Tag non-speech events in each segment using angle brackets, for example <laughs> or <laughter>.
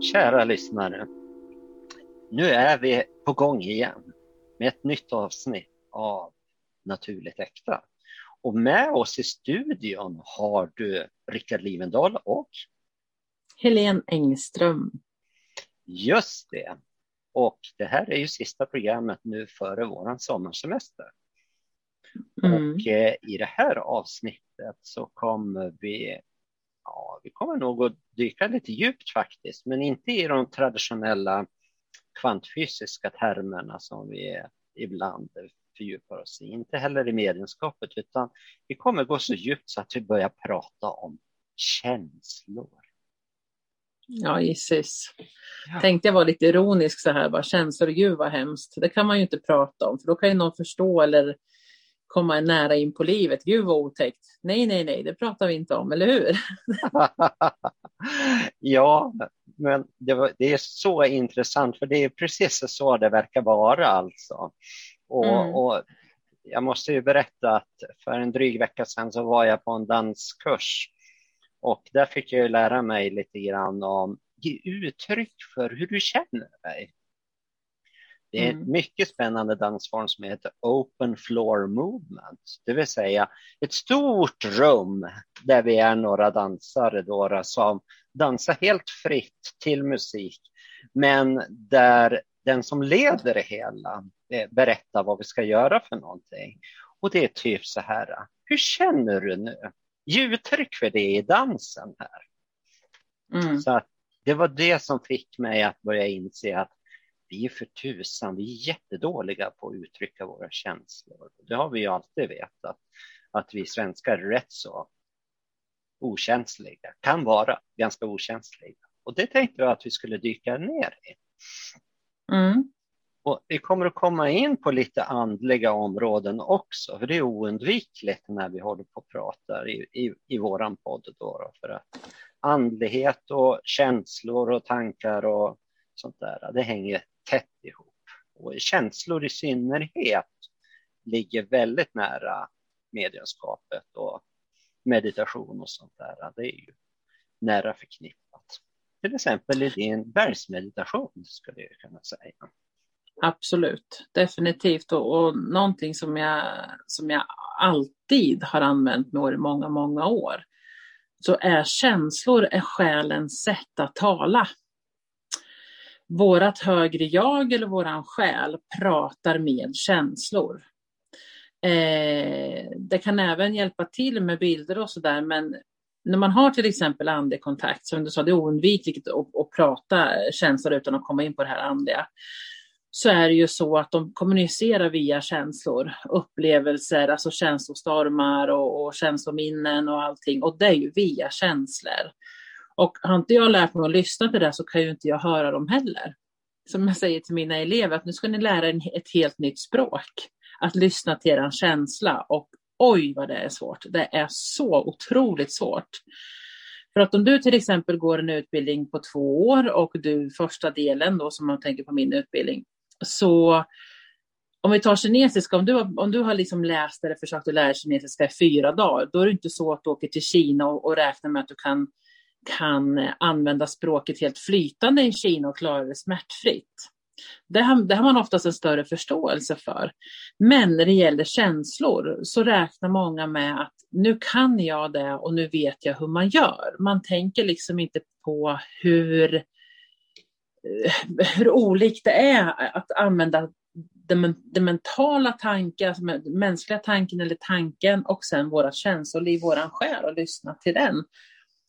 Kära lyssnare. Nu är vi på gång igen med ett nytt avsnitt av Naturligt Äkta. Och med oss i studion har du Rickard Livendal och Helene Engström. Just det. Och det här är ju sista programmet nu före våran sommarsemester. Mm. Och eh, i det här avsnittet så kommer vi Ja, vi kommer nog att dyka lite djupt faktiskt, men inte i de traditionella kvantfysiska termerna som vi ibland fördjupar oss i. Inte heller i medlemskapet, utan vi kommer gå så djupt så att vi börjar prata om känslor. Ja, gissas. Ja. Tänkte jag vara lite ironisk så här, bara känslor, gud vad hemskt. Det kan man ju inte prata om, för då kan ju någon förstå eller komma nära in på livet. Gud vad otäckt. Nej, nej, nej, det pratar vi inte om, eller hur? <laughs> ja, men det, var, det, är så intressant, för det är precis så det verkar vara alltså. Och, mm. och jag måste ju berätta att för en dryg vecka sedan så var jag på en danskurs och där fick jag lära mig lite grann om ge uttryck för hur du känner dig. Det är en mm. mycket spännande dansform som heter Open Floor Movement, det vill säga ett stort rum där vi är några dansare då, som dansar helt fritt till musik, men där den som leder det hela eh, berättar vad vi ska göra för någonting. Och det är typ så här, hur känner du nu? Ge uttryck för det i dansen här. Mm. Så det var det som fick mig att börja inse att vi är för tusan, vi är jättedåliga på att uttrycka våra känslor. Det har vi ju alltid vetat, att vi svenskar är rätt så okänsliga, kan vara ganska okänsliga. Och det tänkte jag att vi skulle dyka ner i. Mm. Och vi kommer att komma in på lite andliga områden också, för det är oundvikligt när vi håller på och pratar i, i, i våran podd. Då, då, för att andlighet och känslor och tankar och sånt där, det hänger tätt ihop. Och känslor i synnerhet ligger väldigt nära mediumskapet och meditation och sånt där. Det är ju nära förknippat. Till exempel i din bergsmeditation skulle jag kunna säga. Absolut, definitivt. Och, och någonting som jag, som jag alltid har använt mig i många, många år, så är känslor är själens sätt att tala vårat högre jag eller våran själ pratar med känslor. Eh, det kan även hjälpa till med bilder och sådär, men när man har till exempel andekontakt, som du sa, det är oundvikligt att, att prata känslor utan att komma in på det här andliga, så är det ju så att de kommunicerar via känslor, upplevelser, alltså känslostormar och, och känslominnen och allting, och det är ju via känslor. Och har inte jag lärt mig att lyssna till det så kan ju inte jag höra dem heller. Som jag säger till mina elever, att nu ska ni lära er ett helt nytt språk. Att lyssna till er känsla och oj vad det är svårt. Det är så otroligt svårt. För att om du till exempel går en utbildning på två år och du första delen då som man tänker på min utbildning, så om vi tar kinesiska, om du, har, om du har liksom läst eller försökt att lära kinesiska i fyra dagar, då är det inte så att du åker till Kina och, och räknar med att du kan kan använda språket helt flytande i Kina och klara det smärtfritt. Det har, det har man oftast en större förståelse för. Men när det gäller känslor så räknar många med att nu kan jag det och nu vet jag hur man gör. Man tänker liksom inte på hur, hur olikt det är att använda den, den mentala tanken, alltså mänskliga tanken eller tanken och sen våra känslor i våran själ och lyssna till den.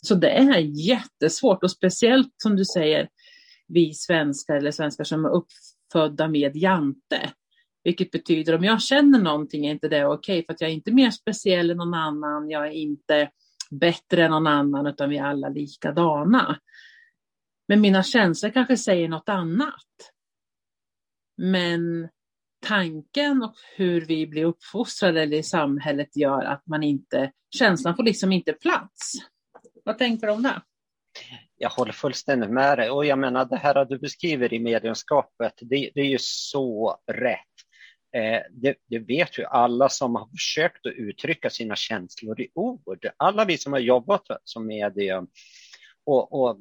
Så det är jättesvårt och speciellt som du säger, vi svenskar eller svenskar som är uppfödda med jante. Vilket betyder om jag känner någonting är inte det okej okay, för att jag är inte mer speciell än någon annan. Jag är inte bättre än någon annan utan vi är alla likadana. Men mina känslor kanske säger något annat. Men tanken och hur vi blir uppfostrade eller i samhället gör att man inte, känslan får liksom inte plats. Vad tänker du om det? Jag håller fullständigt med dig och jag menar det här du beskriver i medlemskapet, det, det är ju så rätt. Eh, det, det, vet ju alla som har försökt att uttrycka sina känslor i ord. Alla vi som har jobbat som medium och, och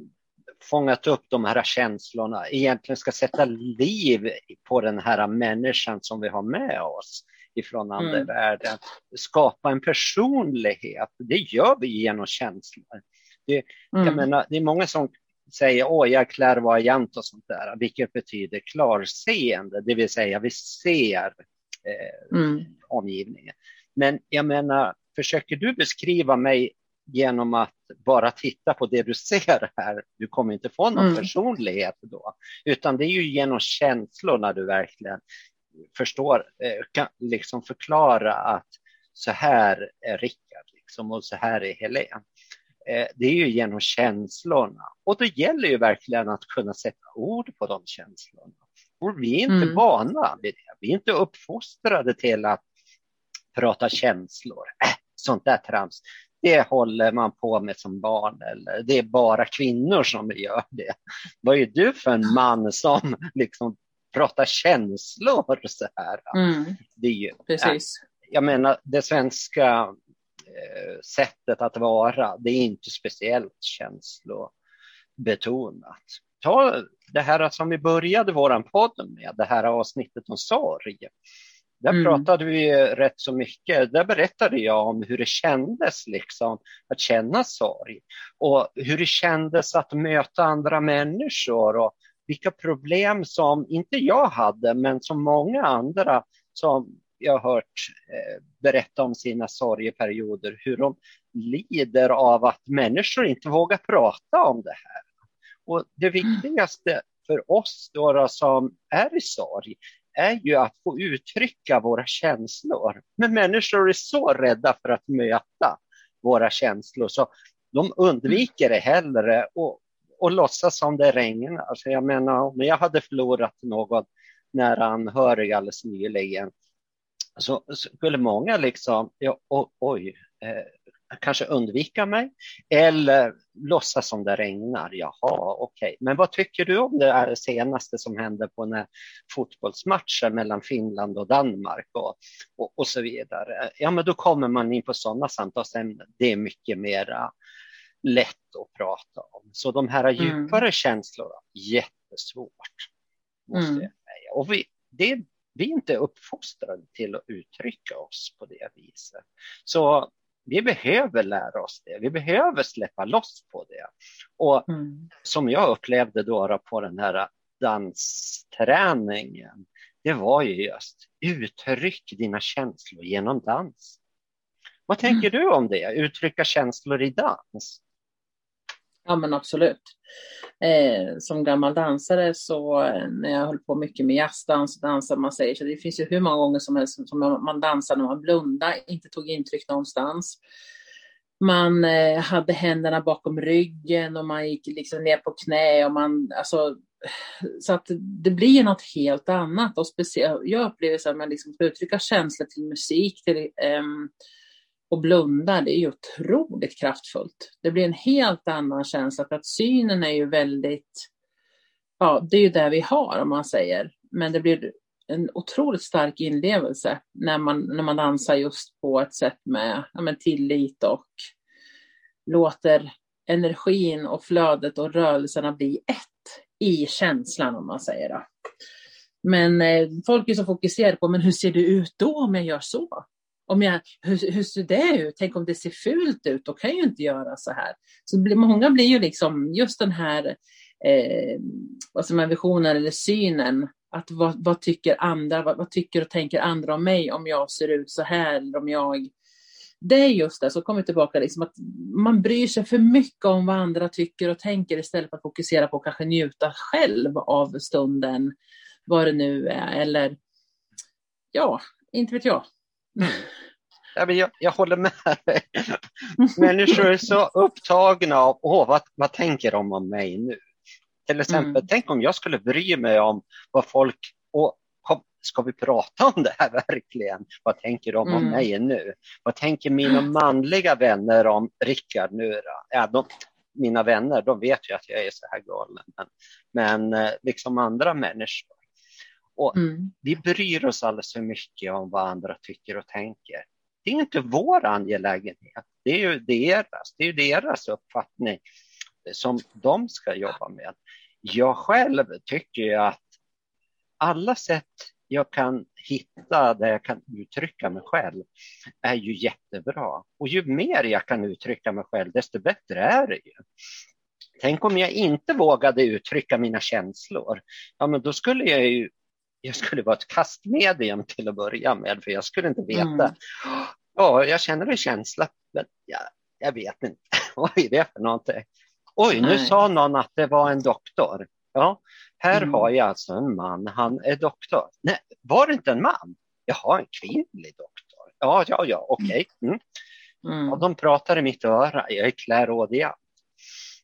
fångat upp de här känslorna, egentligen ska sätta liv på den här människan som vi har med oss ifrån andevärlden. Mm. Skapa en personlighet, det gör vi genom känslor. Det, mm. jag menar, det är många som säger åh, jag är klärvoajant och sånt där, vilket betyder klarseende, det vill säga vi ser eh, mm. omgivningen. Men jag menar, försöker du beskriva mig genom att bara titta på det du ser här, du kommer inte få någon mm. personlighet då, utan det är ju genom känslorna du verkligen förstår, eh, kan liksom förklara att så här är Rickard liksom, och så här är Helene. Eh, det är ju genom känslorna och då gäller ju verkligen att kunna sätta ord på de känslorna. Och vi är inte mm. vana vid det. Vi är inte uppfostrade till att prata känslor. Äh, sånt där trams, det håller man på med som barn eller det är bara kvinnor som gör det. Vad är du för en man som liksom pratar känslor så här? Mm. Det är ju, Precis. Jag menar, det svenska sättet att vara, det är inte speciellt känslobetonat. Ta det här som vi började vår podd med, det här avsnittet om sorg. Där mm. pratade vi rätt så mycket. Där berättade jag om hur det kändes liksom, att känna sorg och hur det kändes att möta andra människor och vilka problem som inte jag hade, men som många andra som jag har hört eh, berätta om sina sorgeperioder, hur de lider av att människor inte vågar prata om det här. Och det viktigaste för oss då, som är i sorg är ju att få uttrycka våra känslor. Men människor är så rädda för att möta våra känslor så de undviker det hellre och, och låtsas som det regnar. Alltså jag menar, om jag hade förlorat någon nära anhörig alldeles nyligen så skulle många liksom, ja, oj, eh, kanske undvika mig eller låtsas som det regnar. Jaha, okej. Okay. Men vad tycker du om det senaste som hände på den fotbollsmatchen mellan Finland och Danmark och, och, och, så vidare? Ja, men då kommer man in på sådana samtalsämnen. Det är mycket mera lätt att prata om. Så de här mm. djupare mm. känslorna, jättesvårt. Måste mm. jag säga. Och vi, det, vi är inte uppfostrade till att uttrycka oss på det viset. Så vi behöver lära oss det. Vi behöver släppa loss på det. Och mm. som jag upplevde då på den här dansträningen, det var ju just uttryck dina känslor genom dans. Vad tänker mm. du om det? Uttrycka känslor i dans? Ja men absolut. Eh, som gammal dansare så eh, när jag höll på mycket med jazzdans och dansar, man säger så det finns ju hur många gånger som helst som man dansar när man blundade, inte tog intryck någonstans. Man eh, hade händerna bakom ryggen och man gick liksom ner på knä och man, alltså, så att det blir något helt annat och speciellt, jag upplever så att man liksom får uttrycka känslor till musik, till eh, och blundar, det är ju otroligt kraftfullt. Det blir en helt annan känsla för att synen är ju väldigt, ja, det är ju det vi har om man säger, men det blir en otroligt stark inlevelse när man, när man dansar just på ett sätt med ja, men tillit och låter energin och flödet och rörelserna bli ett i känslan om man säger det. Men eh, folk är så fokuserade på, men hur ser det ut då om jag gör så? Om jag, hur, hur ser det ut? Tänk om det ser fult ut? Då kan jag ju inte göra så här. Så många blir ju liksom just den här eh, vad som är visionen eller synen. Att vad, vad tycker andra, vad, vad, tycker och tänker andra om mig om jag ser ut så här eller om jag det är just det, så kommer tillbaka, liksom att man bryr sig för mycket om vad andra tycker och tänker istället för att fokusera på att kanske njuta själv av stunden, vad det nu är, eller ja, inte vet jag. <laughs> Jag, jag håller med dig. Människor är så upptagna av Åh, vad, vad tänker de om mig nu? Till exempel, mm. tänk om jag skulle bry mig om vad folk... Och, ska vi prata om det här <laughs> verkligen? Vad tänker de om mm. mig nu? Vad tänker mina manliga vänner om Rickard nu? Då? Ja, de, mina vänner, de vet ju att jag är så här galen. Men, men eh, liksom andra människor. Och mm. Vi bryr oss alldeles för mycket om vad andra tycker och tänker. Det är inte vår angelägenhet, det är ju deras, det är deras uppfattning som de ska jobba med. Jag själv tycker ju att alla sätt jag kan hitta där jag kan uttrycka mig själv är ju jättebra. Och ju mer jag kan uttrycka mig själv, desto bättre är det ju. Tänk om jag inte vågade uttrycka mina känslor. Ja, men då skulle jag ju jag skulle vara ett kastmedium till att börja med, för jag skulle inte veta. Mm. Ja, jag känner en känsla, men jag, jag vet inte. <laughs> Vad är det för någonting? Oj, nu sa någon att det var en doktor. Ja, här mm. har jag alltså en man, han är doktor. Nej, var det inte en man? Jaha, en kvinnlig doktor. Ja, ja, ja, okej. Okay. Mm. Mm. Ja, de pratar i mitt öra, jag är klärådiant.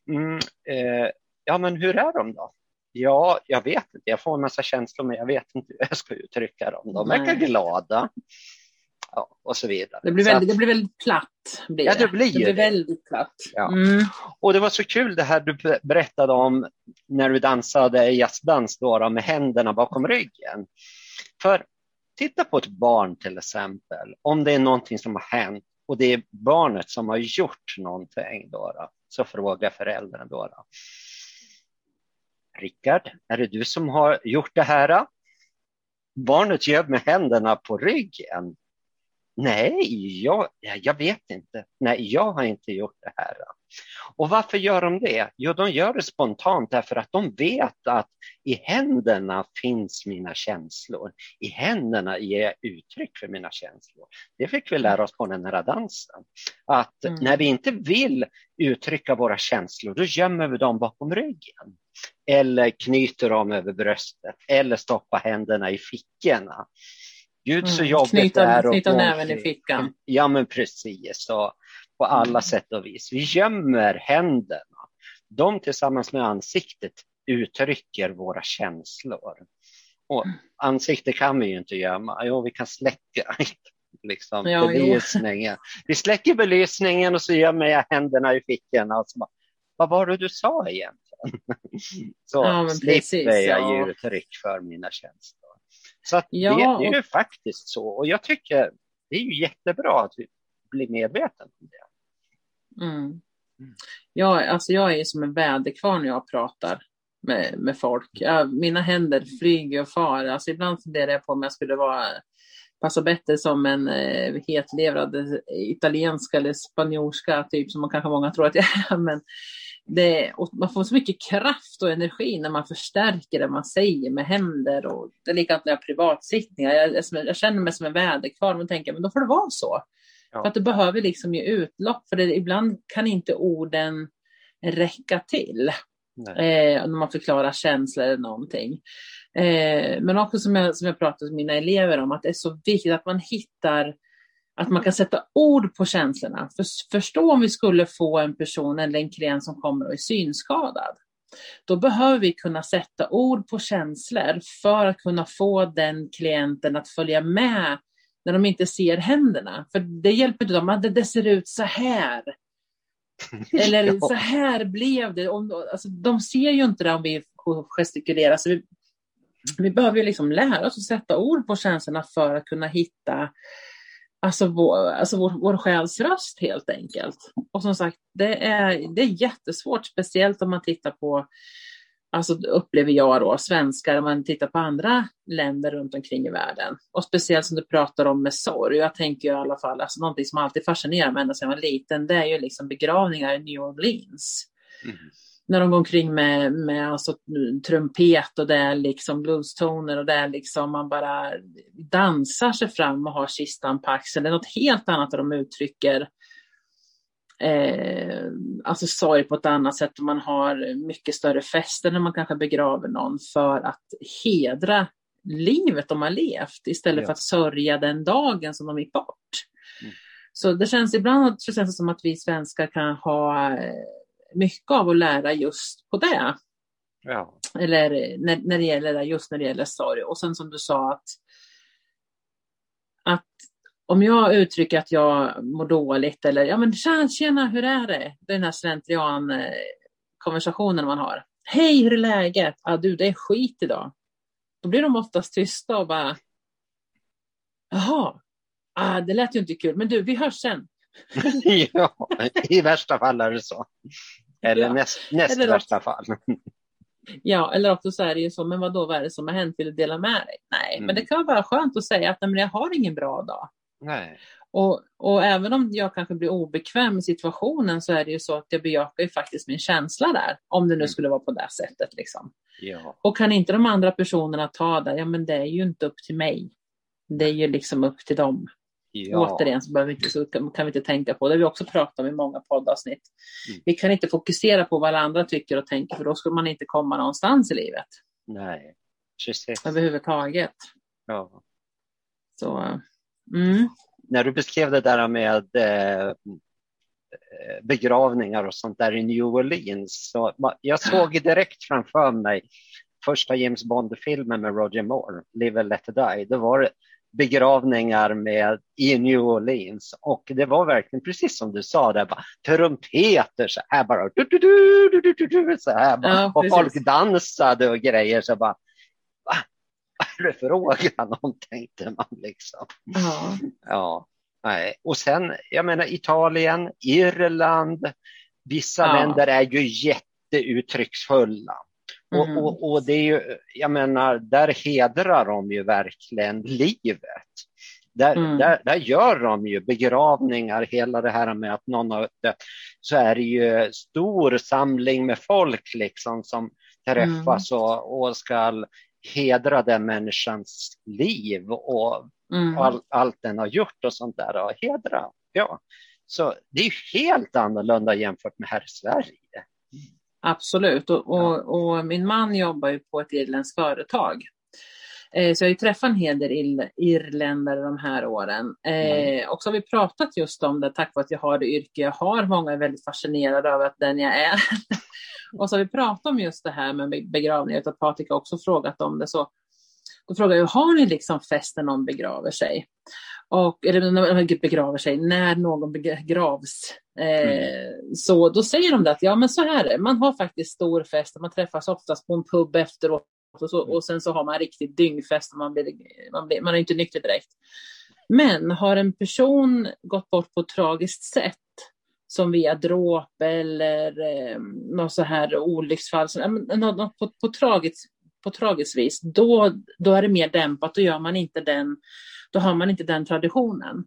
Mm, eh, ja, men hur är de då? Ja, jag vet inte. Jag får en massa känslor, men jag vet inte hur jag ska uttrycka dem. De verkar glada. Ja, och så vidare. Det blir väldigt, att, det blir väldigt platt. Blir ja, det blir, det blir väldigt platt. Ja. Mm. Och det var så kul det här du berättade om när du dansade jazzdans då, med händerna bakom ryggen. För titta på ett barn till exempel, om det är någonting som har hänt och det är barnet som har gjort någonting, då, då så frågar föräldern då, då Rickard, är det du som har gjort det här? Barnet gör med händerna på ryggen. Nej, jag, jag vet inte. Nej, jag har inte gjort det här. Och varför gör de det? Jo, de gör det spontant därför att de vet att i händerna finns mina känslor. I händerna ger jag uttryck för mina känslor. Det fick vi lära oss på den här dansen. Att mm. när vi inte vill uttrycka våra känslor, då gömmer vi dem bakom ryggen eller knyter dem över bröstet eller stoppar händerna i fickorna. Gud så mm, jobbigt knyta, det är. Knyta näven i fickan. Ja men precis, så på alla mm. sätt och vis. Vi gömmer händerna. De tillsammans med ansiktet uttrycker våra känslor. Och mm. ansiktet kan vi ju inte gömma. Jo, vi kan släcka <laughs> liksom, ja, belysningen. Vi släcker belysningen och så gömmer jag händerna i fickorna. Och så bara, Vad var det du sa egentligen? <laughs> så ja, slipper precis, jag ja. ge uttryck för mina känslor. Så ja, det, det, är ju faktiskt så. Och jag tycker det är ju jättebra att vi blir medvetna om det. Mm. mm. Ja, alltså jag är som en väderkvarn när jag pratar med, med folk. Ja, mina händer flyger och far. Alltså ibland funderar jag på om jag skulle vara passa bättre som en eh, hetlevrad italienska eller spanjorska, typ som man kanske många tror att jag är. <laughs> Men det, man får så mycket kraft och energi när man förstärker det man säger med händer. Och det är likadant när jag har privatsittningar. Jag, jag, känner mig som en väderkvarn och tänker men då får det vara så. Ja. För att det behöver liksom ge utlopp. För det, ibland kan inte orden räcka till. Eh, när man förklarar känslor eller någonting. Eh, men också som jag, som jag pratat med mina elever om, att det är så viktigt att man hittar att man kan sätta ord på känslorna. För, förstå om vi skulle få en person eller en klient som kommer och är synskadad. Då behöver vi kunna sätta ord på känslor för att kunna få den klienten att följa med när de inte ser händerna. För det hjälper inte dem, att det ser ut så här. <laughs> Eller så här blev det. Alltså, de ser ju inte det om vi gestikulerar. Så vi, vi behöver ju liksom lära oss att sätta ord på känslorna för att kunna hitta alltså vår, alltså vår, vår själs röst helt enkelt. Och som sagt, det är, det är jättesvårt, speciellt om man tittar på, alltså upplever jag då, svenskar, om man tittar på andra länder runt omkring i världen. Och speciellt som du pratar om med sorg. Jag tänker i alla fall, alltså någonting som alltid fascinerar mig ända sedan jag var liten, det är ju liksom begravningar i New Orleans. Mm när de går omkring med, med alltså, trumpet och det är liksom bluestoner och det är liksom man bara dansar sig fram och har kistan på axeln. Det är något helt annat där de uttrycker eh, alltså sorg på ett annat sätt och man har mycket större fester när man kanske begraver någon för att hedra livet de har levt istället ja. för att sörja den dagen som de gick bort. Mm. Så det känns ibland så känns det som att vi svenskar kan ha mycket av att lära just på det. Ja. Eller när, när det gäller just när det gäller sorg. Och sen som du sa att, att om jag uttrycker att jag mår dåligt eller ja men tjena, tjena hur är det? Den här slentrian eh, konversationen man har. Hej, hur är läget? Ah, du, det är skit idag. Då blir de oftast tysta och bara Jaha, ah, det lät ju inte kul, men du, vi hörs sen. <laughs> ja, i värsta fall är det så. Eller ja. näst, näst eller värsta fall. <laughs> Ja, eller också så är det ju så, men vad då, vad är det som har hänt? Vill du dela med dig? Nej, mm. men det kan vara skönt att säga att nej, jag har ingen bra dag. Nej. Och, och även om jag kanske blir obekväm i situationen så är det ju så att jag bejakar ju faktiskt min känsla där, om det nu mm. skulle vara på det sättet. Liksom. Ja. Och kan inte de andra personerna ta det, ja men det är ju inte upp till mig. Det är ju liksom upp till dem. Ja. Återigen så, vi inte, så kan vi inte tänka på det. har vi också pratat om i många poddavsnitt. Mm. Vi kan inte fokusera på vad alla andra tycker och tänker för då skulle man inte komma någonstans i livet. Nej, precis. Överhuvudtaget. Ja. Så, mm. När du beskrev det där med eh, begravningar och sånt där i New Orleans. Så jag såg direkt framför mig första James Bond-filmen med Roger Moore, Live and Let Die. Det var begravningar med, i New Orleans och det var verkligen precis som du sa, där bara, trumpeter så här bara, du, du, du, du, du, du, så här bara. Ja, och folk dansade och grejer så bara, va? Vad är det frågan om tänkte man liksom. Ja. ja. Nej. Och sen, jag menar Italien, Irland, vissa ja. länder är ju jätteuttrycksfulla. Mm. Och, och, och, det är ju, jag menar, där hedrar de ju verkligen livet. Där, mm. där, där gör de ju begravningar, hela det här med att någon har dött, så är det ju stor samling med folk liksom som träffas mm. och, och ska hedra den människans liv och mm. all, allt den har gjort och sånt där. Och hedra, ja. Så det är helt annorlunda jämfört med här i Sverige. Absolut, och, och, och, min man jobbar ju på ett irländskt företag. Eh, så jag har ju träffat en hel del irländare de här åren. Eh, mm. Och så har vi pratat just om det tack vare att jag har det yrke jag har. Många är väldigt fascinerade över att den jag är. <laughs> och så har vi pratat om just det här med begravningar, att Patrik har också frågat om det. Så då frågar jag, har ni liksom fest när någon begraver sig? Och, eller när man begraver sig, när någon begravs. Eh, mm. Så då säger de det att ja men så här är man har faktiskt stor fest, man träffas oftast på en pub efteråt och, så, och sen så har man riktigt dyngfest och man, blir, man, blir, man är inte nykter direkt. Men har en person gått bort på ett tragiskt sätt, som via dråp eller eh, något så här olycksfall, så, något på, på, tragiskt, på tragiskt vis, då, då är det mer dämpat, då gör man inte den då har man inte den traditionen.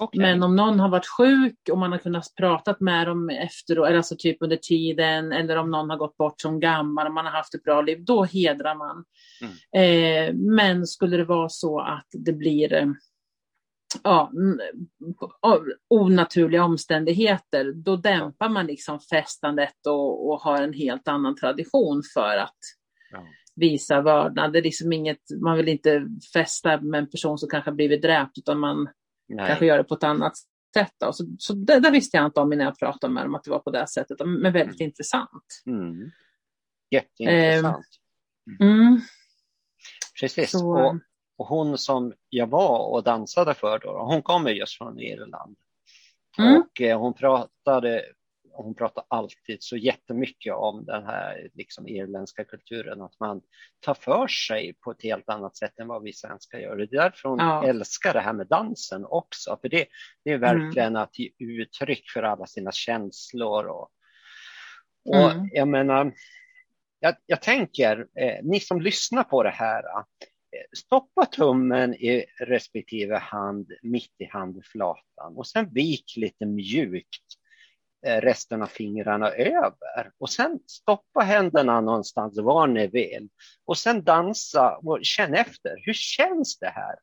Okay. Men om någon har varit sjuk och man har kunnat prata med dem efteråt, alltså typ under tiden, eller om någon har gått bort som gammal och man har haft ett bra liv, då hedrar man. Mm. Eh, men skulle det vara så att det blir eh, ja, onaturliga omständigheter, då dämpar man liksom festandet och, och har en helt annan tradition för att ja visa vördnad. Det är liksom inget, man vill inte festa med en person som kanske blivit dräpt utan man Nej. kanske gör det på ett annat sätt. Då. Så, så det, det, visste jag inte om innan jag pratade med dem att det var på det sättet, men väldigt mm. intressant. Mm. Jätteintressant. Eh, mm. Precis. Så, och, och, hon som jag var och dansade för, då, hon kommer just från Irland. Mm. Och eh, hon pratade och hon pratar alltid så jättemycket om den här liksom, irländska kulturen, att man tar för sig på ett helt annat sätt än vad vi svenskar gör. Det är därför hon ja. älskar det här med dansen också, för det, det är verkligen mm. att ge uttryck för alla sina känslor. Och, och mm. jag menar, jag, jag tänker, eh, ni som lyssnar på det här, eh, stoppa tummen i respektive hand mitt i handflatan och sen vik lite mjukt Eh, resten av fingrarna över och sen stoppa händerna någonstans var ni vill och sen dansa och känn efter. Hur känns det här?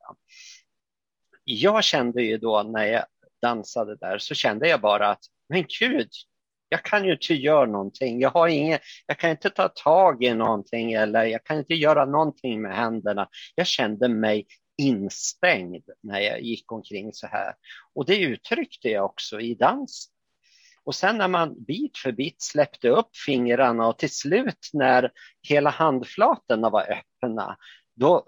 Jag kände ju då när jag dansade där så kände jag bara att men gud, jag kan ju inte göra någonting. Jag, har ingen, jag kan inte ta tag i någonting eller jag kan inte göra någonting med händerna. Jag kände mig instängd när jag gick omkring så här. Och det uttryckte jag också i dansen. Och sen när man bit för bit släppte upp fingrarna och till slut när hela handflatorna var öppna, då,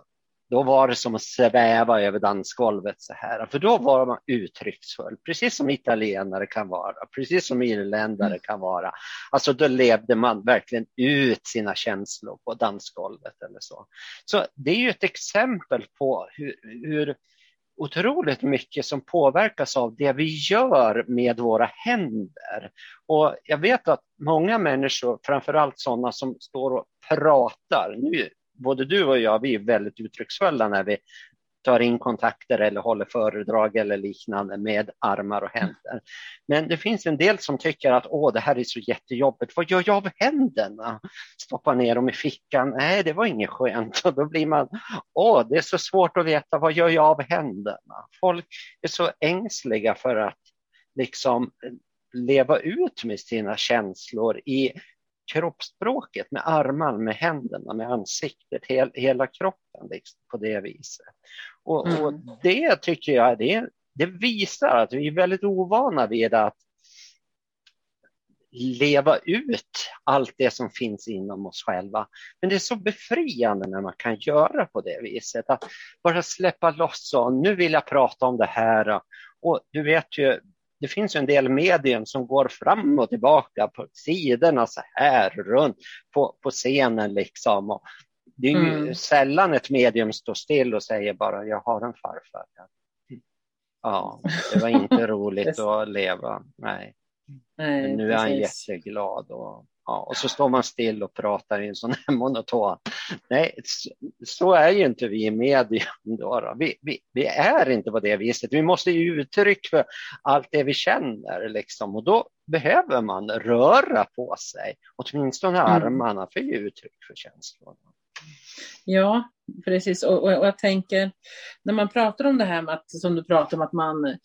då var det som att sväva över dansgolvet så här. För då var man uttrycksfull, precis som italienare kan vara, precis som irländare mm. kan vara. Alltså då levde man verkligen ut sina känslor på dansgolvet eller så. Så det är ju ett exempel på hur, hur otroligt mycket som påverkas av det vi gör med våra händer. Och jag vet att många människor, framförallt sådana som står och pratar, nu, både du och jag, vi är väldigt uttrycksfulla när vi tar in kontakter eller håller föredrag eller liknande med armar och händer. Men det finns en del som tycker att åh, det här är så jättejobbigt. Vad gör jag av händerna? Stoppa ner dem i fickan. Nej, det var inget skönt. Och då blir man, åh, det är så svårt att veta vad gör jag av händerna? Folk är så ängsliga för att liksom eh, leva ut med sina känslor i kroppsspråket med armarna, med händerna, med ansiktet, hel, hela kroppen liksom, på det viset. Och, mm. och, det tycker jag, det, det visar att vi är väldigt ovana vid att leva ut allt det som finns inom oss själva. Men det är så befriande när man kan göra på det viset, att bara släppa loss och nu vill jag prata om det här. Och du vet ju, det finns en del medium som går fram och tillbaka på sidorna så här runt på, på scenen liksom. Och det är ju mm. sällan ett medium står still och säger bara jag har en farfar. Ja, det var inte <laughs> roligt att leva. Nej. Nej Men nu är han jätteglad och Ja, och så står man still och pratar i en sån här monoton. Nej, så är ju inte vi i media. Då, då. Vi, vi, vi, är inte på det viset. Vi måste ge uttryck för allt det vi känner liksom. och då behöver man röra på sig, åtminstone mm. armarna för att ge uttryck för känslorna. Ja, precis. Och, och, och, jag tänker, när man pratar om det här med att, som du pratar om, att man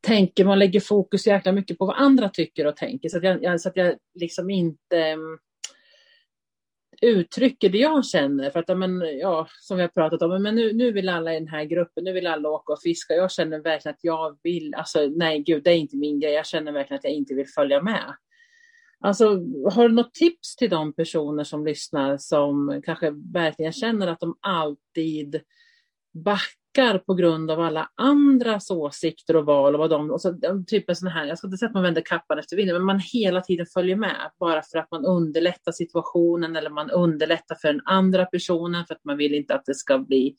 tänker, man lägger fokus jäkla mycket på vad andra tycker och tänker så att jag, så att jag liksom inte mm, uttrycker det jag känner. För att, men, ja, som vi har pratat om, men nu, nu vill alla i den här gruppen, nu vill alla åka och fiska. Jag känner verkligen att jag vill, alltså nej gud, det är inte min grej. Jag känner verkligen att jag inte vill följa med. Alltså, har du något tips till de personer som lyssnar som kanske verkligen känner att de alltid backar backar på grund av alla andras åsikter och val och vad de, och så, typ en sån här, jag ska inte säga att man vänder kappan efter vinden, men man hela tiden följer med bara för att man underlättar situationen eller man underlättar för den andra personen för att man vill inte att det ska bli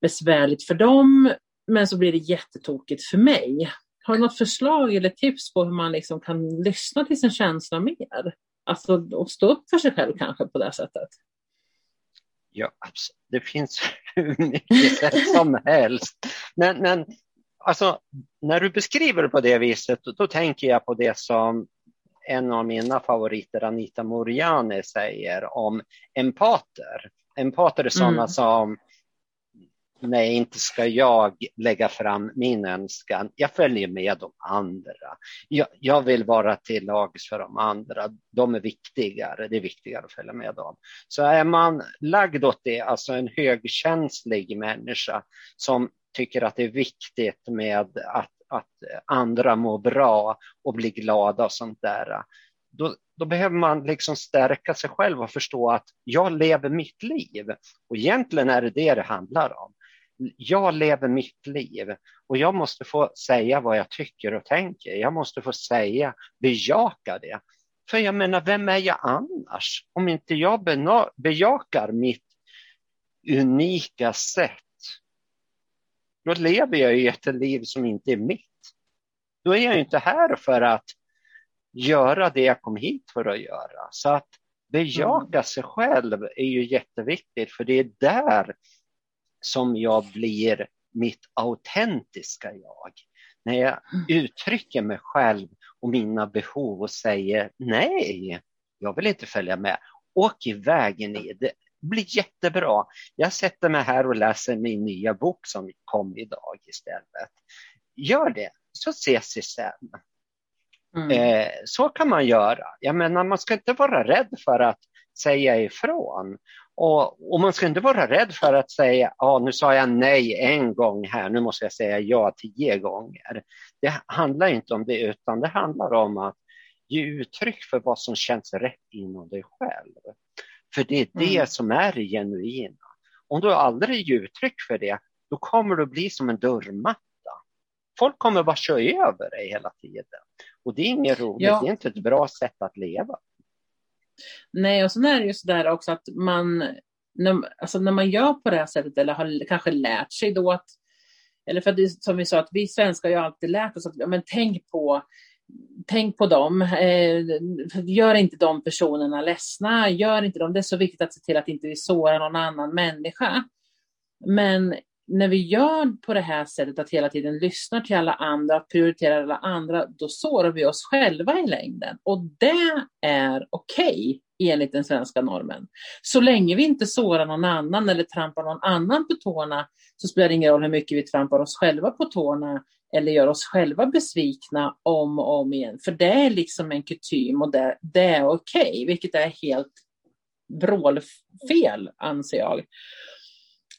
besvärligt för dem, men så blir det jättetokigt för mig. Har du något förslag eller tips på hur man liksom kan lyssna till sin känsla mer? Alltså och stå upp för sig själv kanske på det sättet? Ja, det finns <laughs> hur mycket sätt som <laughs> helst. Men, men alltså, när du beskriver det på det viset, då, då tänker jag på det som en av mina favoriter, Anita Moriani, säger om empater. Empater är sådana mm. som nej, inte ska jag lägga fram min önskan. Jag följer med de andra. Jag, jag vill vara till lags för de andra. De är viktigare. Det är viktigare att följa med dem. Så är man lagd åt det, alltså en högkänslig människa som tycker att det är viktigt med att, att andra mår bra och blir glada och sånt där. Då, då, behöver man liksom stärka sig själv och förstå att jag lever mitt liv. Och egentligen är det det det handlar om jag lever mitt liv och jag måste få säga vad jag tycker och tänker. Jag måste få säga, bejaka det. För jag menar, vem är jag annars? Om inte jag bejakar mitt unika sätt, då lever jag ju ett liv som inte är mitt. Då är jag inte här för att göra det jag kom hit för att göra. Så att bejaka mm. sig själv är ju jätteviktigt, för det är där som jag blir mitt autentiska jag. När jag uttrycker mig själv och mina behov och säger nej, jag vill inte följa med. Åk iväg ni, det blir jättebra. Jag sätter mig här och läser min nya bok som kom idag istället. Gör det, så ses vi sen. Mm. Eh, så kan man göra. Jag menar, man ska inte vara rädd för att säga ifrån. Och, och, man ska inte vara rädd för att säga, ja nu sa jag nej en gång här, nu måste jag säga ja tio gånger. Det handlar inte om det, utan det handlar om att ge uttryck för vad som känns rätt inom dig själv. För det är det mm. som är det genuina. Om du aldrig ger uttryck för det, då kommer du bli som en dörrmatta. Folk kommer bara köra över dig hela tiden. Och det är inget roligt, ja. det är inte ett bra sätt att leva. Nej, och sen är det ju så där också att man när, alltså när man gör på det här sättet eller har kanske lärt sig då att, eller för att det, som vi sa, att vi svenskar har ju alltid lärt oss att ja, men tänk på Tänk på dem, eh, gör inte de personerna ledsna, gör inte dem, det är så viktigt att se till att inte vi sårar någon annan människa. Men när vi gör på det här sättet, att hela tiden lyssnar till alla andra, prioriterar alla andra, då sårar vi oss själva i längden. Och det är okej okay, enligt den svenska normen. Så länge vi inte sårar någon annan eller trampar någon annan på tårna så spelar det ingen roll hur mycket vi trampar oss själva på tårna eller gör oss själva besvikna om och om igen. För det är liksom en kutym och det, det är okej, okay, vilket är helt vrålfel anser jag.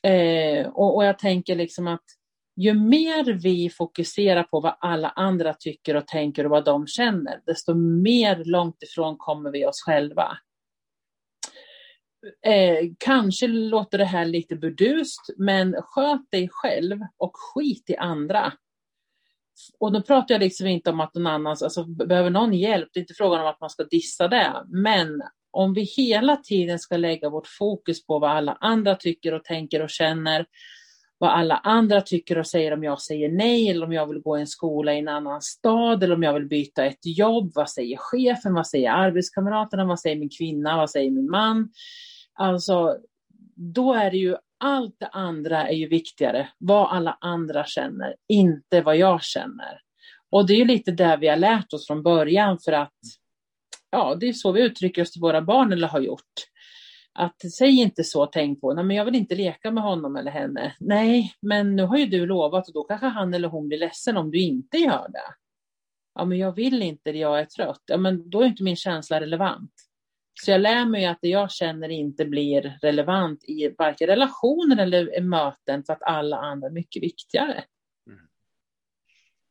Eh, och, och jag tänker liksom att ju mer vi fokuserar på vad alla andra tycker och tänker och vad de känner, desto mer långt ifrån kommer vi oss själva. Eh, kanske låter det här lite burdust, men sköt dig själv och skit i andra. Och då pratar jag liksom inte om att någon annan, alltså behöver någon hjälp, det är inte frågan om att man ska dissa det, men om vi hela tiden ska lägga vårt fokus på vad alla andra tycker och tänker och känner, vad alla andra tycker och säger om jag säger nej eller om jag vill gå i en skola i en annan stad eller om jag vill byta ett jobb. Vad säger chefen? Vad säger arbetskamraterna? Vad säger min kvinna? Vad säger min man? Alltså, då är det ju allt det andra är ju viktigare. Vad alla andra känner, inte vad jag känner. Och det är ju lite där vi har lärt oss från början för att ja, det är så vi uttrycker oss till våra barn eller har gjort. Att säg inte så, tänk på, nej men jag vill inte leka med honom eller henne. Nej, men nu har ju du lovat och då kanske han eller hon blir ledsen om du inte gör det. Ja, men jag vill inte, jag är trött. Ja, men då är inte min känsla relevant. Så jag lär mig att det jag känner inte blir relevant i varken relationer eller möten för att alla andra är mycket viktigare. Mm.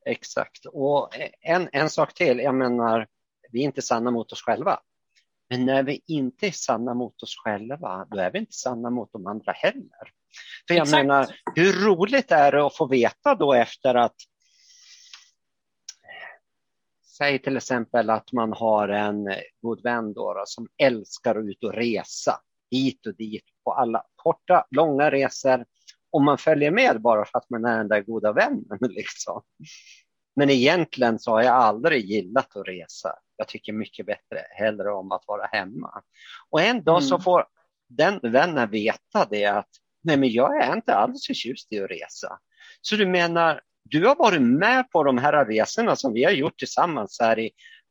Exakt. Och en, en sak till, jag menar, vi är inte sanna mot oss själva. Men när vi inte är sanna mot oss själva, då är vi inte sanna mot de andra heller. För jag Exakt. menar, hur roligt är det att få veta då efter att Säg till exempel att man har en god vän då, som älskar att ut och resa hit och dit på alla korta, långa resor. Och man följer med bara för att man är den där goda vännen. <laughs> Liksom. Men egentligen så har jag aldrig gillat att resa. Jag tycker mycket bättre hellre om att vara hemma. Och en dag mm. så får den vännen veta det att nej, men jag är inte alls förtjust i att resa. Så du menar, du har varit med på de här resorna som vi har gjort tillsammans här i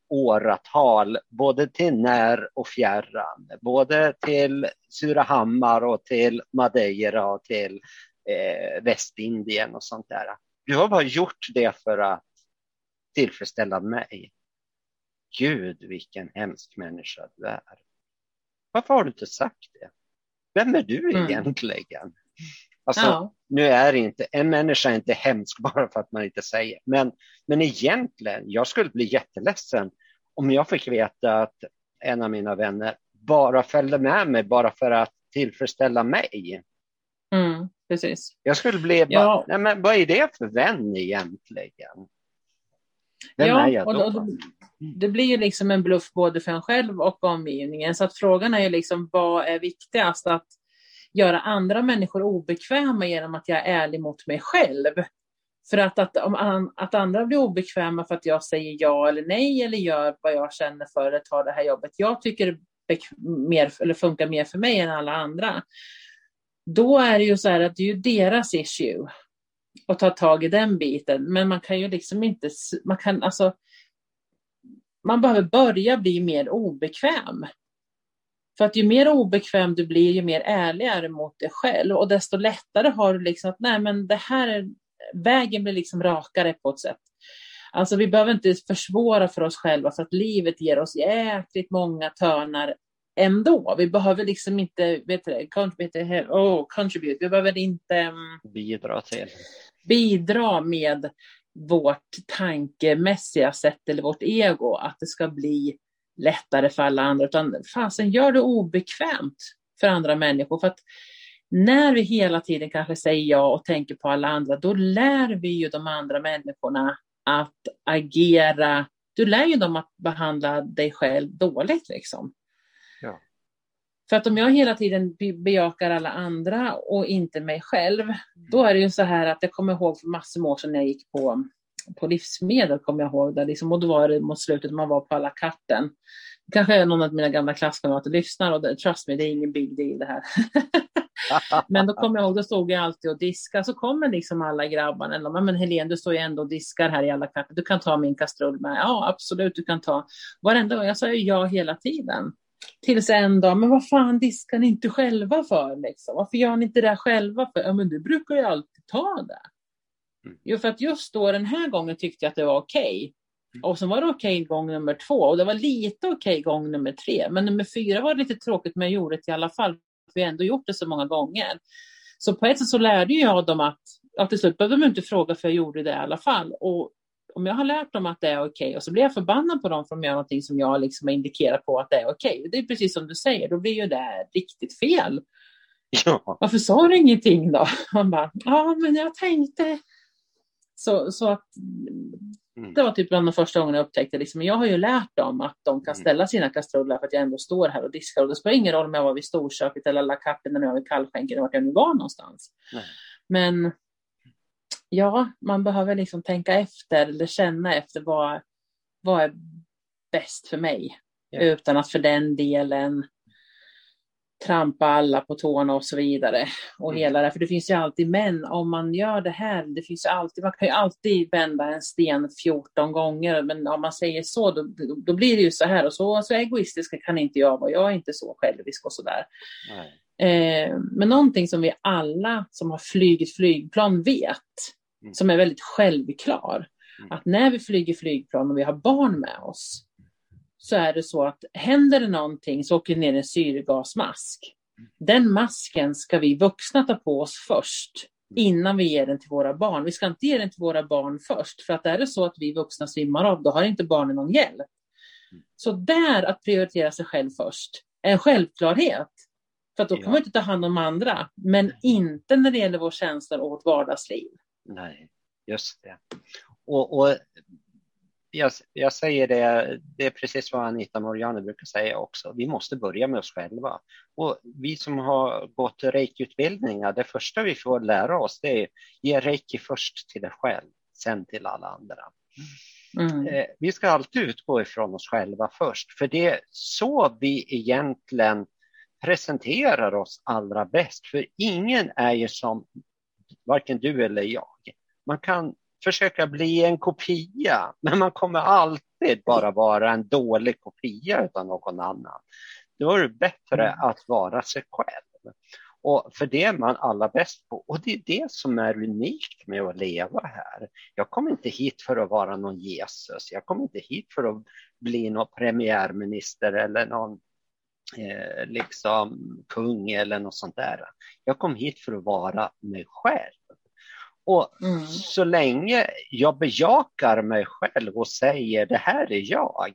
åratal, både till när och fjärran, både till Surahammar och till Madeira och till eh, Västindien och sånt där. Du har bara gjort det för att tillfredsställa mig. Gud, vilken hemsk människa du är. Varför har du inte sagt det? Vem är du mm. egentligen? Alltså, ja. nu är inte, en människa är inte hemsk <laughs> bara för att man inte säger, men, men egentligen, jag skulle bli jätteledsen om jag fick veta att en av mina vänner bara följde med mig bara för att tillfredsställa mig. Mm, precis. Jag skulle bli, ja. bara, nej, men vad är det för vän egentligen? Vem ja, är jag då? Och, och, det blir ju liksom en bluff både för en själv och omgivningen. Så att frågan är ju liksom vad är viktigast? Att göra andra människor obekväma genom att jag är ärlig mot mig själv. För att, att, om, att andra blir obekväma för att jag säger ja eller nej eller gör vad jag känner för att ta det här jobbet. Jag tycker mer, eller funkar mer för mig än alla andra. Då är det ju så här att det är ju deras issue och ta tag i den biten. Men man kan ju liksom inte, man kan alltså, man behöver börja bli mer obekväm. För att ju mer obekväm du blir, ju mer ärlig är du mot dig själv och desto lättare har du liksom att nej men det här är, vägen blir liksom rakare på ett sätt. Alltså vi behöver inte försvåra för oss själva för att livet ger oss jäkligt många törnar ändå. Vi behöver liksom inte, vet du, contribute, oh, contribute. vi behöver inte um, bidra till. Bidra med vårt tankemässiga sätt eller vårt ego, att det ska bli lättare för alla andra, utan fasen gör det obekvämt för andra människor. För att när vi hela tiden kanske säger ja och tänker på alla andra, då lär vi ju de andra människorna att agera. Du lär ju dem att behandla dig själv dåligt liksom. För att om jag hela tiden bejakar alla andra och inte mig själv, då är det ju så här att jag kommer ihåg för massor med år sedan när jag gick på, på livsmedel, kommer jag ihåg, där liksom, och då var det mot slutet man var på alla katten. Kanske någon av mina gamla klasskamrater lyssnar och det, trust me, det är ingen big deal det här. <laughs> men då kommer jag ihåg, då stod jag alltid och diskade, så kommer liksom alla grabbarna, men Helene du står ju ändå och diskar här i alla katter. du kan ta min kastrull med. Ja absolut, du kan ta. Varenda gång, jag sa ju ja hela tiden. Tills en dag, men vad fan diskar ni inte själva för? Liksom? Varför gör ni inte det själva? för? Ja, men du brukar ju alltid ta det. Mm. Jo, för att just då den här gången tyckte jag att det var okej. Okay. Mm. Och så var det okej okay gång nummer två och det var lite okej okay gång nummer tre. Men nummer fyra var lite tråkigt men jag gjorde det i alla fall. Vi har ändå gjort det så många gånger. Så på ett sätt så lärde jag dem att, ja, till slut behövde de inte fråga för jag gjorde det i alla fall. Och om jag har lärt dem att det är okej okay, och så blir jag förbannad på dem för att de gör någonting som jag liksom har indikerat på att det är okej. Okay. Det är precis som du säger, då blir ju det riktigt fel. Ja. Varför sa du ingenting då? Man bara, ja men jag tänkte. Så, så att mm. det var typ bland de första gångerna jag upptäckte, liksom, jag har ju lärt dem att de kan mm. ställa sina kastruller för att jag ändå står här och diskar. Och det spelar ingen roll om jag var vid storköket eller la kappen eller vid kallskänken, vart jag nu var någonstans. Nej. Men ja, man behöver liksom tänka efter eller känna efter vad, vad är bäst för mig. Ja. Utan att för den delen trampa alla på tårna och så vidare. Och mm. hela det, för det finns ju alltid, men om man gör det här, det finns alltid, man kan ju alltid vända en sten 14 gånger, men om man säger så, då, då blir det ju så här och så, så egoistisk kan inte jag vara, jag är inte så självisk och så där. Eh, men någonting som vi alla som har flugit flygplan vet, Mm. som är väldigt självklar. Mm. Att när vi flyger flygplan och vi har barn med oss så är det så att händer det någonting så åker det ner en syrgasmask. Mm. Den masken ska vi vuxna ta på oss först innan vi ger den till våra barn. Vi ska inte ge den till våra barn först, för att är det så att vi vuxna svimmar av, då har inte barnen någon hjälp. Så där, att prioritera sig själv först, är en självklarhet. För att då kan man inte ta hand om andra, men inte när det gäller vår känsla och vårt vardagsliv. Nej, just det. Och, och jag, jag, säger det, det är precis vad Anita Moriani brukar säga också. Vi måste börja med oss själva. Och vi som har gått reiki-utbildningar, det första vi får lära oss det är ge reiki först till dig själv, sen till alla andra. Mm. Eh, vi ska alltid utgå ifrån oss själva först, för det är så vi egentligen presenterar oss allra bäst. För ingen är ju som varken du eller jag. Man kan försöka bli en kopia, men man kommer alltid bara vara en dålig kopia av någon annan. Då är det bättre mm. att vara sig själv. Och för det är man allra bäst på. Och det är det som är unikt med att leva här. Jag kommer inte hit för att vara någon Jesus. Jag kommer inte hit för att bli någon premiärminister eller någon eh, liksom kung eller något sånt där. Jag kom hit för att vara mig själv. Och mm. så länge jag bejakar mig själv och säger det här är jag,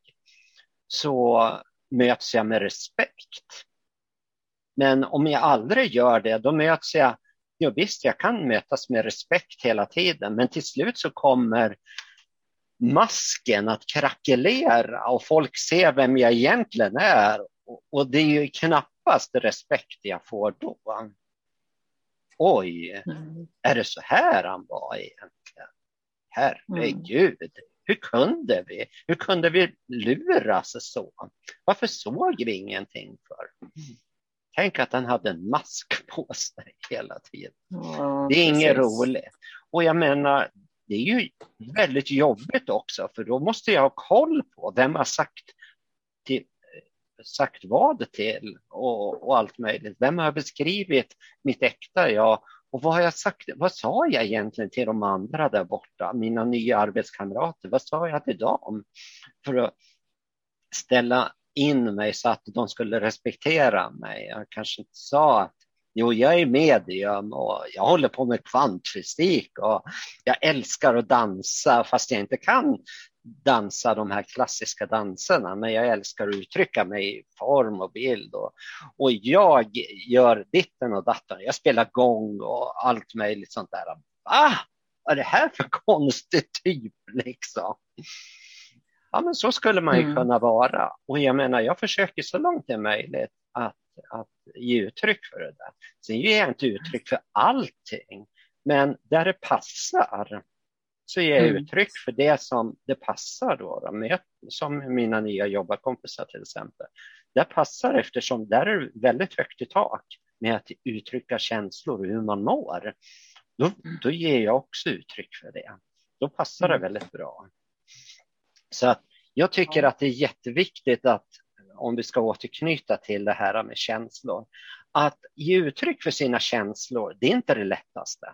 så möts jag med respekt. Men om jag aldrig gör det, då möts jag, ja visst jag kan mötas med respekt hela tiden, men till slut så kommer masken att krackelera och folk ser vem jag egentligen är. Och det är ju knappast respekt jag får då oj, mm. är det så här han var egentligen? Herregud, mm. hur kunde vi? Hur kunde vi luras så? Varför såg vi ingenting för? Tänk att han hade en mask på sig hela tiden. Ja, det är inget roligt. Och jag menar, det är ju väldigt jobbigt också, för då måste jag ha koll på vem har sagt till, sagt vad till och, och, allt möjligt. Vem har beskrivit mitt äkta jag och vad har jag sagt? Vad sa jag egentligen till de andra där borta, mina nya arbetskamrater? Vad sa jag till dem för att ställa in mig så att de skulle respektera mig? Jag kanske inte sa att Jo, jag är medium och jag håller på med kvantfysik och jag älskar att dansa fast jag inte kan dansa de här klassiska danserna, men jag älskar att uttrycka mig i form och bild. Och, och jag gör ditten och datten. Jag spelar gång och allt möjligt sånt där. Ah, vad är det här för <laughs> konstig typ liksom? Ja, men så skulle man ju mm. kunna vara. Och jag menar, jag försöker så långt det är möjligt att att ge uttryck för det där. Sen ger jag inte uttryck för allting, men där det passar så ger jag mm. uttryck för det som det passar då, då som mina nya jobbarkompisar till exempel. Det passar eftersom där är det väldigt högt i tak med att uttrycka känslor och hur man mår. Då, mm. då ger jag också uttryck för det. Då passar det mm. väldigt bra. Så att jag tycker att det är jätteviktigt att om vi ska återknyta till det här med känslor, att ge uttryck för sina känslor, det är inte det lättaste.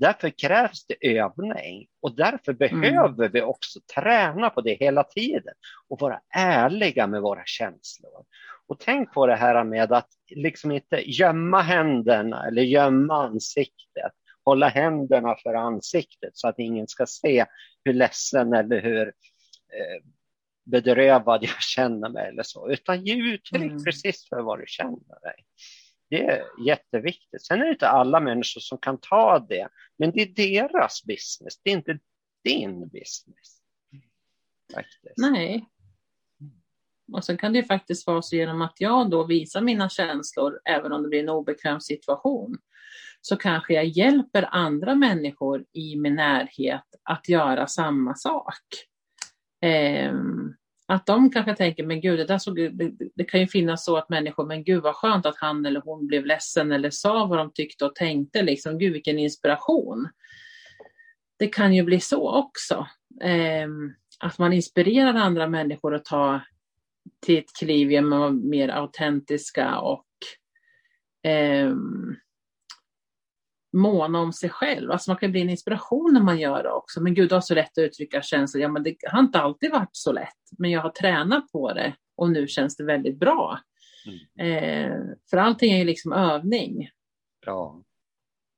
Därför krävs det övning och därför mm. behöver vi också träna på det hela tiden och vara ärliga med våra känslor. Och tänk på det här med att liksom inte gömma händerna eller gömma ansiktet, hålla händerna för ansiktet så att ingen ska se hur ledsen eller hur eh, bedrövad jag känner mig eller så, utan ge uttryck mm. precis för vad du känner dig. Det är jätteviktigt. Sen är det inte alla människor som kan ta det, men det är deras business, det är inte din business. Faktiskt. Nej. Och sen kan det ju faktiskt vara så genom att jag då visar mina känslor, även om det blir en obekväm situation, så kanske jag hjälper andra människor i min närhet att göra samma sak. Um, att de kanske tänker, men gud, det, där såg, det, det, kan ju finnas så att människor, men gud vad skönt att han eller hon blev ledsen eller sa vad de tyckte och tänkte, liksom, gud vilken inspiration. Det kan ju bli så också. Eh, att man inspirerar andra människor att ta till ett kliv genom att vara mer autentiska och eh, måna om sig själv. Alltså man kan bli en inspiration när man gör det också. Men gud, du har så lätt att uttrycka känslor. Ja, men det har inte alltid varit så lätt, men jag har tränat på det och nu känns det väldigt bra. Mm. Eh, för allting är ju liksom övning. Ja.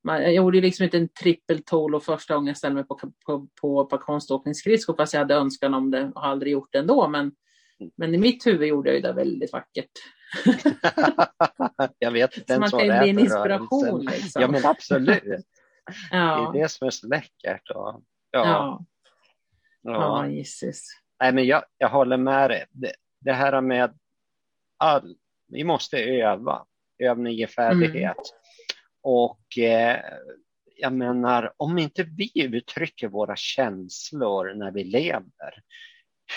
jag gjorde ju liksom inte en trippeltolo första gången jag ställde mig på, på, på, på konståkningsskridskor, fast jag hade önskan om det och aldrig gjort det ändå. Men, mm. men i mitt huvud gjorde jag ju det väldigt vackert. <laughs> jag vet inte ens vad det är. En inspiration. Liksom. Ja, men absolut. <laughs> ja. Det är det som är så läckert. Och, ja. Ja, ja. ja Nej, men jag, jag håller med dig. Det, det här med all, vi måste öva. Övning ger färdighet. Mm. Och eh, jag menar, om inte vi uttrycker våra känslor när vi lever,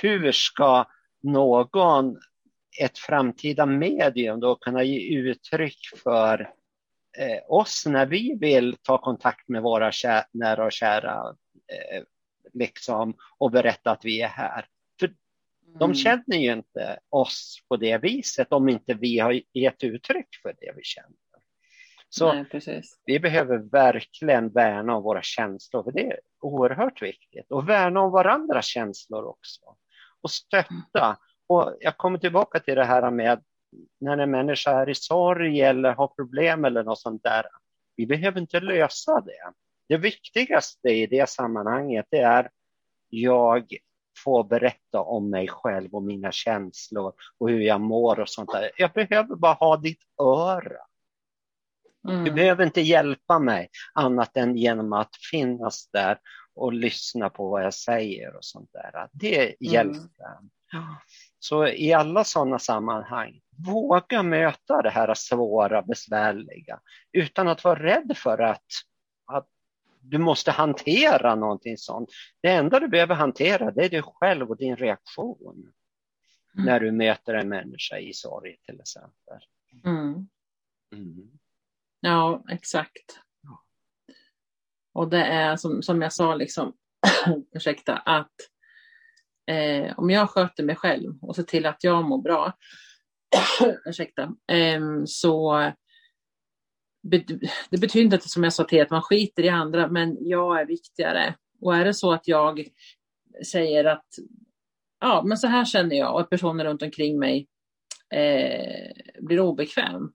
hur ska någon ett framtida medium då kunna ge uttryck för eh, oss när vi vill ta kontakt med våra kär, nära och kära eh, liksom, och berätta att vi är här. För mm. de känner ju inte oss på det viset om inte vi har gett uttryck för det vi känner. Så Nej, vi behöver verkligen värna om våra känslor, för det är oerhört viktigt. Och värna om varandras känslor också. Och stötta och jag kommer tillbaka till det här med när en människa är i sorg eller har problem eller något sånt där. Vi behöver inte lösa det. Det viktigaste i det sammanhanget det är jag får berätta om mig själv och mina känslor och hur jag mår och sånt där. Jag behöver bara ha ditt öra. Mm. Du behöver inte hjälpa mig annat än genom att finnas där och lyssna på vad jag säger och sånt där. Det mm. hjälper. Mm. Så i alla sådana sammanhang, våga möta det här svåra, besvärliga utan att vara rädd för att, att du måste hantera någonting sånt. Det enda du behöver hantera det är dig själv och din reaktion mm. när du möter en människa i sorg till exempel. Mm. Mm. Ja, exakt. Och det är som, som jag sa, liksom, <clears throat> ursäkta, att eh, om jag sköter mig själv och ser till att jag mår bra, <coughs> ursäkta, eh, så det betyder inte som jag sa till att man skiter i andra, men jag är viktigare. Och är det så att jag säger att ja, men så här känner jag och att personen runt omkring mig eh, blir obekväm,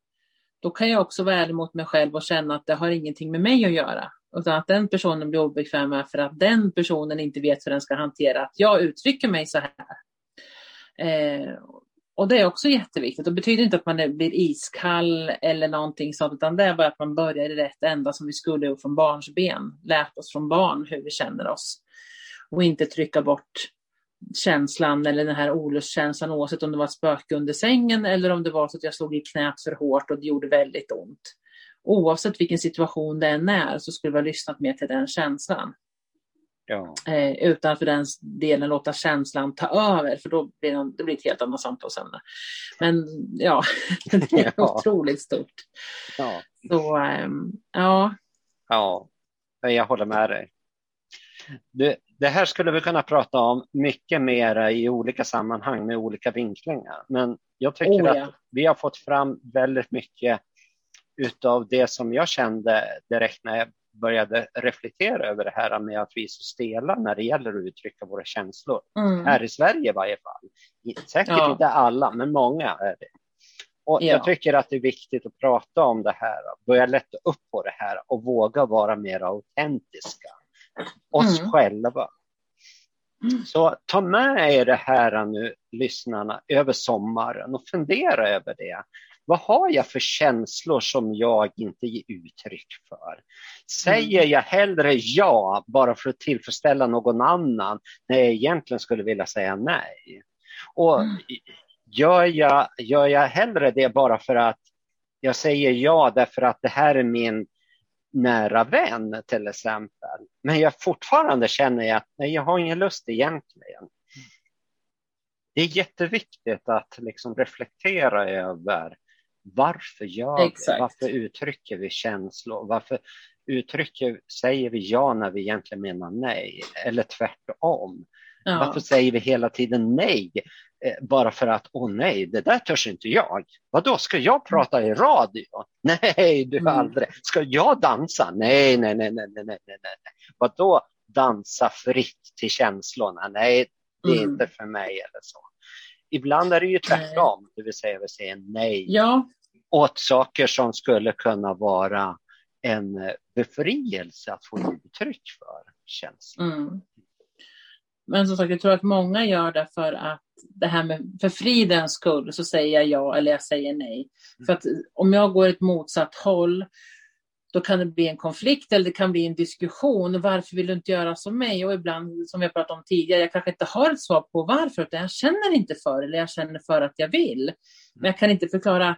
då kan jag också vara ärlig mot mig själv och känna att det har ingenting med mig att göra. Utan att den personen blir obekväm med för att den personen inte vet hur den ska hantera att jag uttrycker mig så här. Eh, och det är också jätteviktigt. Det betyder inte att man blir iskall eller någonting sånt, utan det är bara att man börjar i rätt ända som vi skulle gjort från barns ben. Lärt oss från barn hur vi känner oss. Och inte trycka bort känslan eller den här olustkänslan oavsett om det var ett spöke under sängen eller om det var så att jag slog i knät för hårt och det gjorde väldigt ont. Oavsett vilken situation det än är så skulle vi ha lyssnat mer till den känslan. Ja. Eh, utan för den delen låta känslan ta över, för då blir det, det blir ett helt annat samtalsämne. Men ja, <laughs> det är <laughs> ja. otroligt stort. Ja. Så, eh, ja. Ja, jag håller med dig. Det, det, här skulle vi kunna prata om mycket mer i olika sammanhang med olika vinklingar. Men jag tycker oh, ja. att vi har fått fram väldigt mycket utav det som jag kände direkt när jag började reflektera över det här med att vi är så stela när det gäller att uttrycka våra känslor. Mm. Här i Sverige i varje fall. Säkert ja. inte alla, men många är det. Och ja. Jag tycker att det är viktigt att prata om det här, börja lätta upp på det här och våga vara mer autentiska. Oss mm. själva. Mm. Så ta med er det här nu, lyssnarna, över sommaren och fundera över det. Vad har jag för känslor som jag inte ger uttryck för? Säger mm. jag hellre ja bara för att tillfredsställa någon annan när jag egentligen skulle vilja säga nej? Och mm. gör, jag, gör jag hellre det bara för att jag säger ja därför att det här är min nära vän till exempel. Men jag fortfarande känner att nej, jag har ingen lust egentligen. Det är jätteviktigt att liksom reflektera över varför gör Exakt. vi? Varför uttrycker vi känslor? Varför uttrycker, säger vi ja när vi egentligen menar nej? Eller tvärtom? Ja. Varför säger vi hela tiden nej? Eh, bara för att, åh nej, det där törs inte jag. Vad då ska jag prata i radio? Nej, du mm. aldrig. Ska jag dansa? Nej, nej, nej, nej, nej, nej, nej. Vad då dansa fritt till känslorna? Nej, det är mm. inte för mig eller så. Ibland är det ju tvärtom, det vill säga vi säger nej ja. åt saker som skulle kunna vara en befrielse att få uttryck för känslor. Mm. Men som sagt, jag tror att många gör det för att det här med för fridens skull så säger jag ja eller jag säger nej. Mm. För att om jag går ett motsatt håll då kan det bli en konflikt eller det kan bli en diskussion. Varför vill du inte göra som mig? Och ibland, som vi har pratat om tidigare, jag kanske inte har ett svar på varför, utan jag känner inte för eller jag känner för att jag vill. Men jag kan inte förklara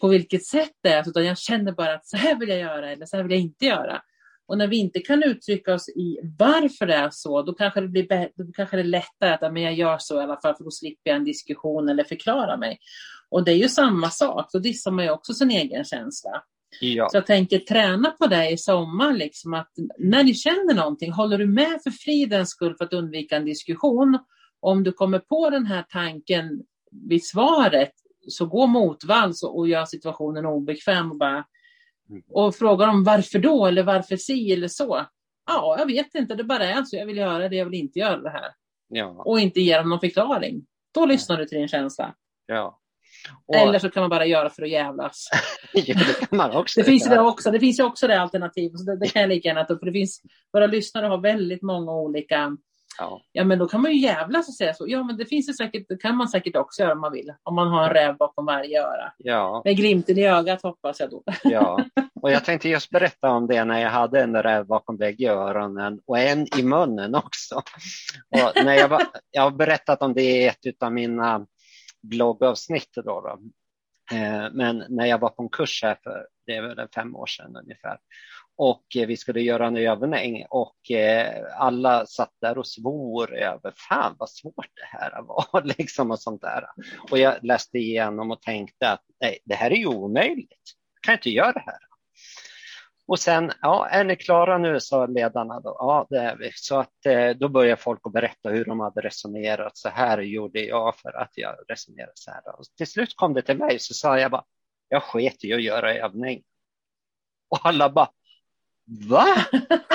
på vilket sätt det är, utan jag känner bara att så här vill jag göra eller så här vill jag inte göra. Och när vi inte kan uttrycka oss i varför det är så, då kanske det blir då kanske det är lättare att men jag gör så i alla fall, för då slipper jag en diskussion eller förklara mig. Och det är ju samma sak, då dissar man ju också sin egen känsla. Ja. Så jag tänker träna på det i sommar, liksom, att när ni känner någonting, håller du med för fridens skull för att undvika en diskussion? Om du kommer på den här tanken vid svaret, så gå motvalls och gör situationen obekväm och bara mm. och frågar om varför då eller varför si eller så. Ja, jag vet inte, det bara är så. Jag vill göra det, jag vill inte göra det här. Ja. Och inte ge dem någon förklaring. Då lyssnar du till din känsla. Ja. Och... Eller så kan man bara göra för att jävlas. <laughs> ja, det man också. det, finns det, också, det finns ju också det alternativet. det, det kan jag lika gärna ta upp. Det finns, våra lyssnare har väldigt många olika Ja. ja, men då kan man ju jävlas och säga så. Ja, men det finns det säkert, det kan man säkert också göra om man vill. Om man har en räv bakom varje öra. Ja. Med glimten i ögat hoppas jag då. Ja, <laughs> och jag tänkte just berätta om det när jag hade en räv bakom bägge öronen och en i munnen också. Och när jag, var, jag har berättat om det i ett av mina bloggavsnitt. Då, då. Eh, men när jag var på en kurs här för det är väl fem år sedan ungefär och eh, vi skulle göra en övning och eh, alla satt där och svor över fan vad svårt det här var <laughs> liksom och sånt där. Och jag läste igenom och tänkte att nej, det här är ju omöjligt. Jag kan inte göra det här. Och sen, ja, är ni klara nu, sa ledarna. Då. Ja, det är vi. Så att eh, då började folk att berätta hur de hade resonerat. Så här gjorde jag för att jag resonerade så här. Och till slut kom det till mig, så sa jag bara, jag sket i att göra övning. Och alla bara, va?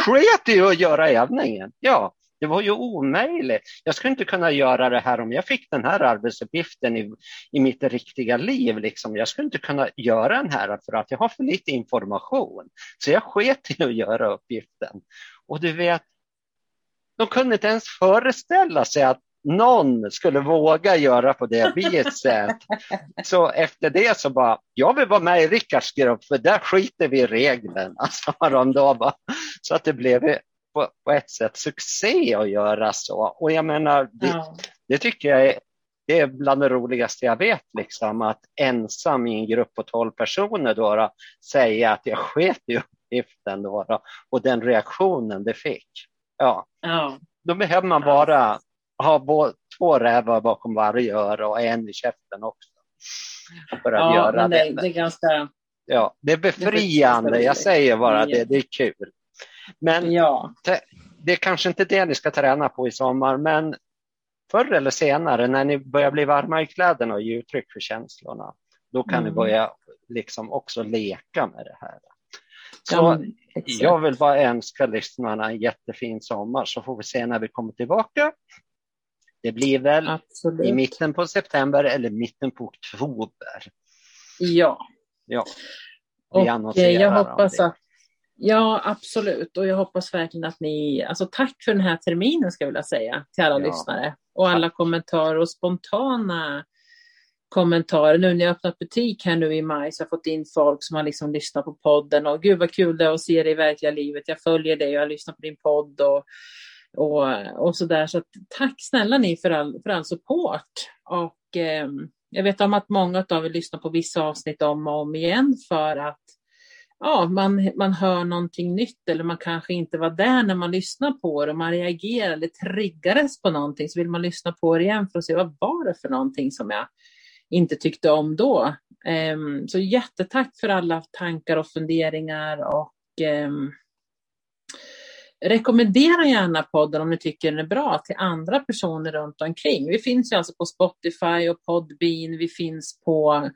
Sket i att göra övningen? Ja, det var ju omöjligt. Jag skulle inte kunna göra det här om jag fick den här arbetsuppgiften i, i mitt riktiga liv. Liksom. Jag skulle inte kunna göra den här för att jag har för lite information. Så jag sket i att göra uppgiften. Och du vet, de kunde inte ens föreställa sig att någon skulle våga göra på det viset. <laughs> Så efter det så bara, jag vill vara med i Rickards grupp för där skiter vi i reglerna, <laughs> sa de då. Bara. Så att det blev på, på ett sätt succé att göra så. Och jag menar, det, ja. det tycker jag är, det är bland det roligaste jag vet, liksom, att ensam i en grupp på 12 personer då, då säga att jag sket i uppgiften då, då, och den reaktionen det fick. Ja. ja. Då behöver man bara ha två rävar bakom varje öra och en i käften också. För att ja, göra det, det. det är ganska... Ja, det är befriande. Det är jag säger bara det, det är kul. Men ja. det, är kanske inte det ni ska träna på i sommar, men förr eller senare när ni börjar bli varma i kläderna och ge uttryck för känslorna, då kan mm. ni börja liksom också leka med det här. Så ja, jag vill bara önska lyssnarna en jättefin sommar så får vi se när vi kommer tillbaka. Det blir väl Absolut. i mitten på september eller mitten på oktober. Ja. Ja. Och eh, jag hoppas att Ja, absolut. Och jag hoppas verkligen att ni, alltså tack för den här terminen ska jag vilja säga till alla ja. lyssnare och alla kommentarer och spontana kommentarer. Nu när jag öppnat butik här nu i maj så har jag fått in folk som har liksom lyssnat på podden och gud vad kul det är att se dig i verkliga livet. Jag följer dig och har lyssnat på din podd och, och, och så där. Så att, tack snälla ni för all, för all support. Och eh, jag vet om att många av er lyssnar på vissa avsnitt om och om igen för att ja, man, man hör någonting nytt eller man kanske inte var där när man lyssnar på det och man reagerar eller triggades på någonting så vill man lyssna på det igen för att se vad var det för någonting som jag inte tyckte om då. Um, så jättetack för alla tankar och funderingar och um, rekommendera gärna podden om ni tycker den är bra till andra personer runt omkring. Vi finns ju alltså på Spotify och Podbean. Vi finns på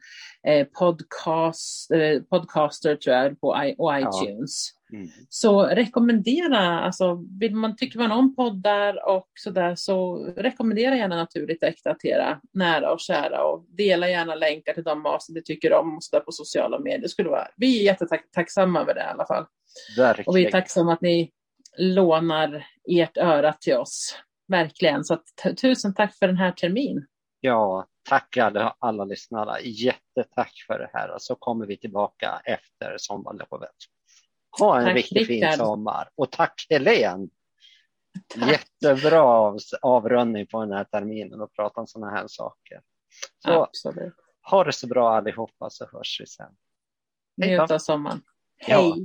eh, podcast, eh, Podcaster tror jag, på och iTunes. Ja. Mm. Så rekommendera, alltså vill man, tycker man om poddar och sådär så rekommendera gärna Naturligt Äkta till era nära och kära och dela gärna länkar till de avsnitt ni tycker om och så på sociala medier. Skulle vara, vi är jättetacksamma över det i alla fall. Verkligen. Och vi är tacksamma att ni lånar ert öra till oss. Verkligen. Så att, tusen tack för den här termin. Ja, tack alla, alla lyssnare. Jättetack för det här och så kommer vi tillbaka efter sommarlovet. Ha en tack, riktigt fin sommar och tack Helene. Tack. Jättebra av, avrundning på den här terminen och prata om sådana här saker. Så, Absolut. Ha det så bra allihopa så hörs vi sen. Njut av sommaren. Hej! Ja.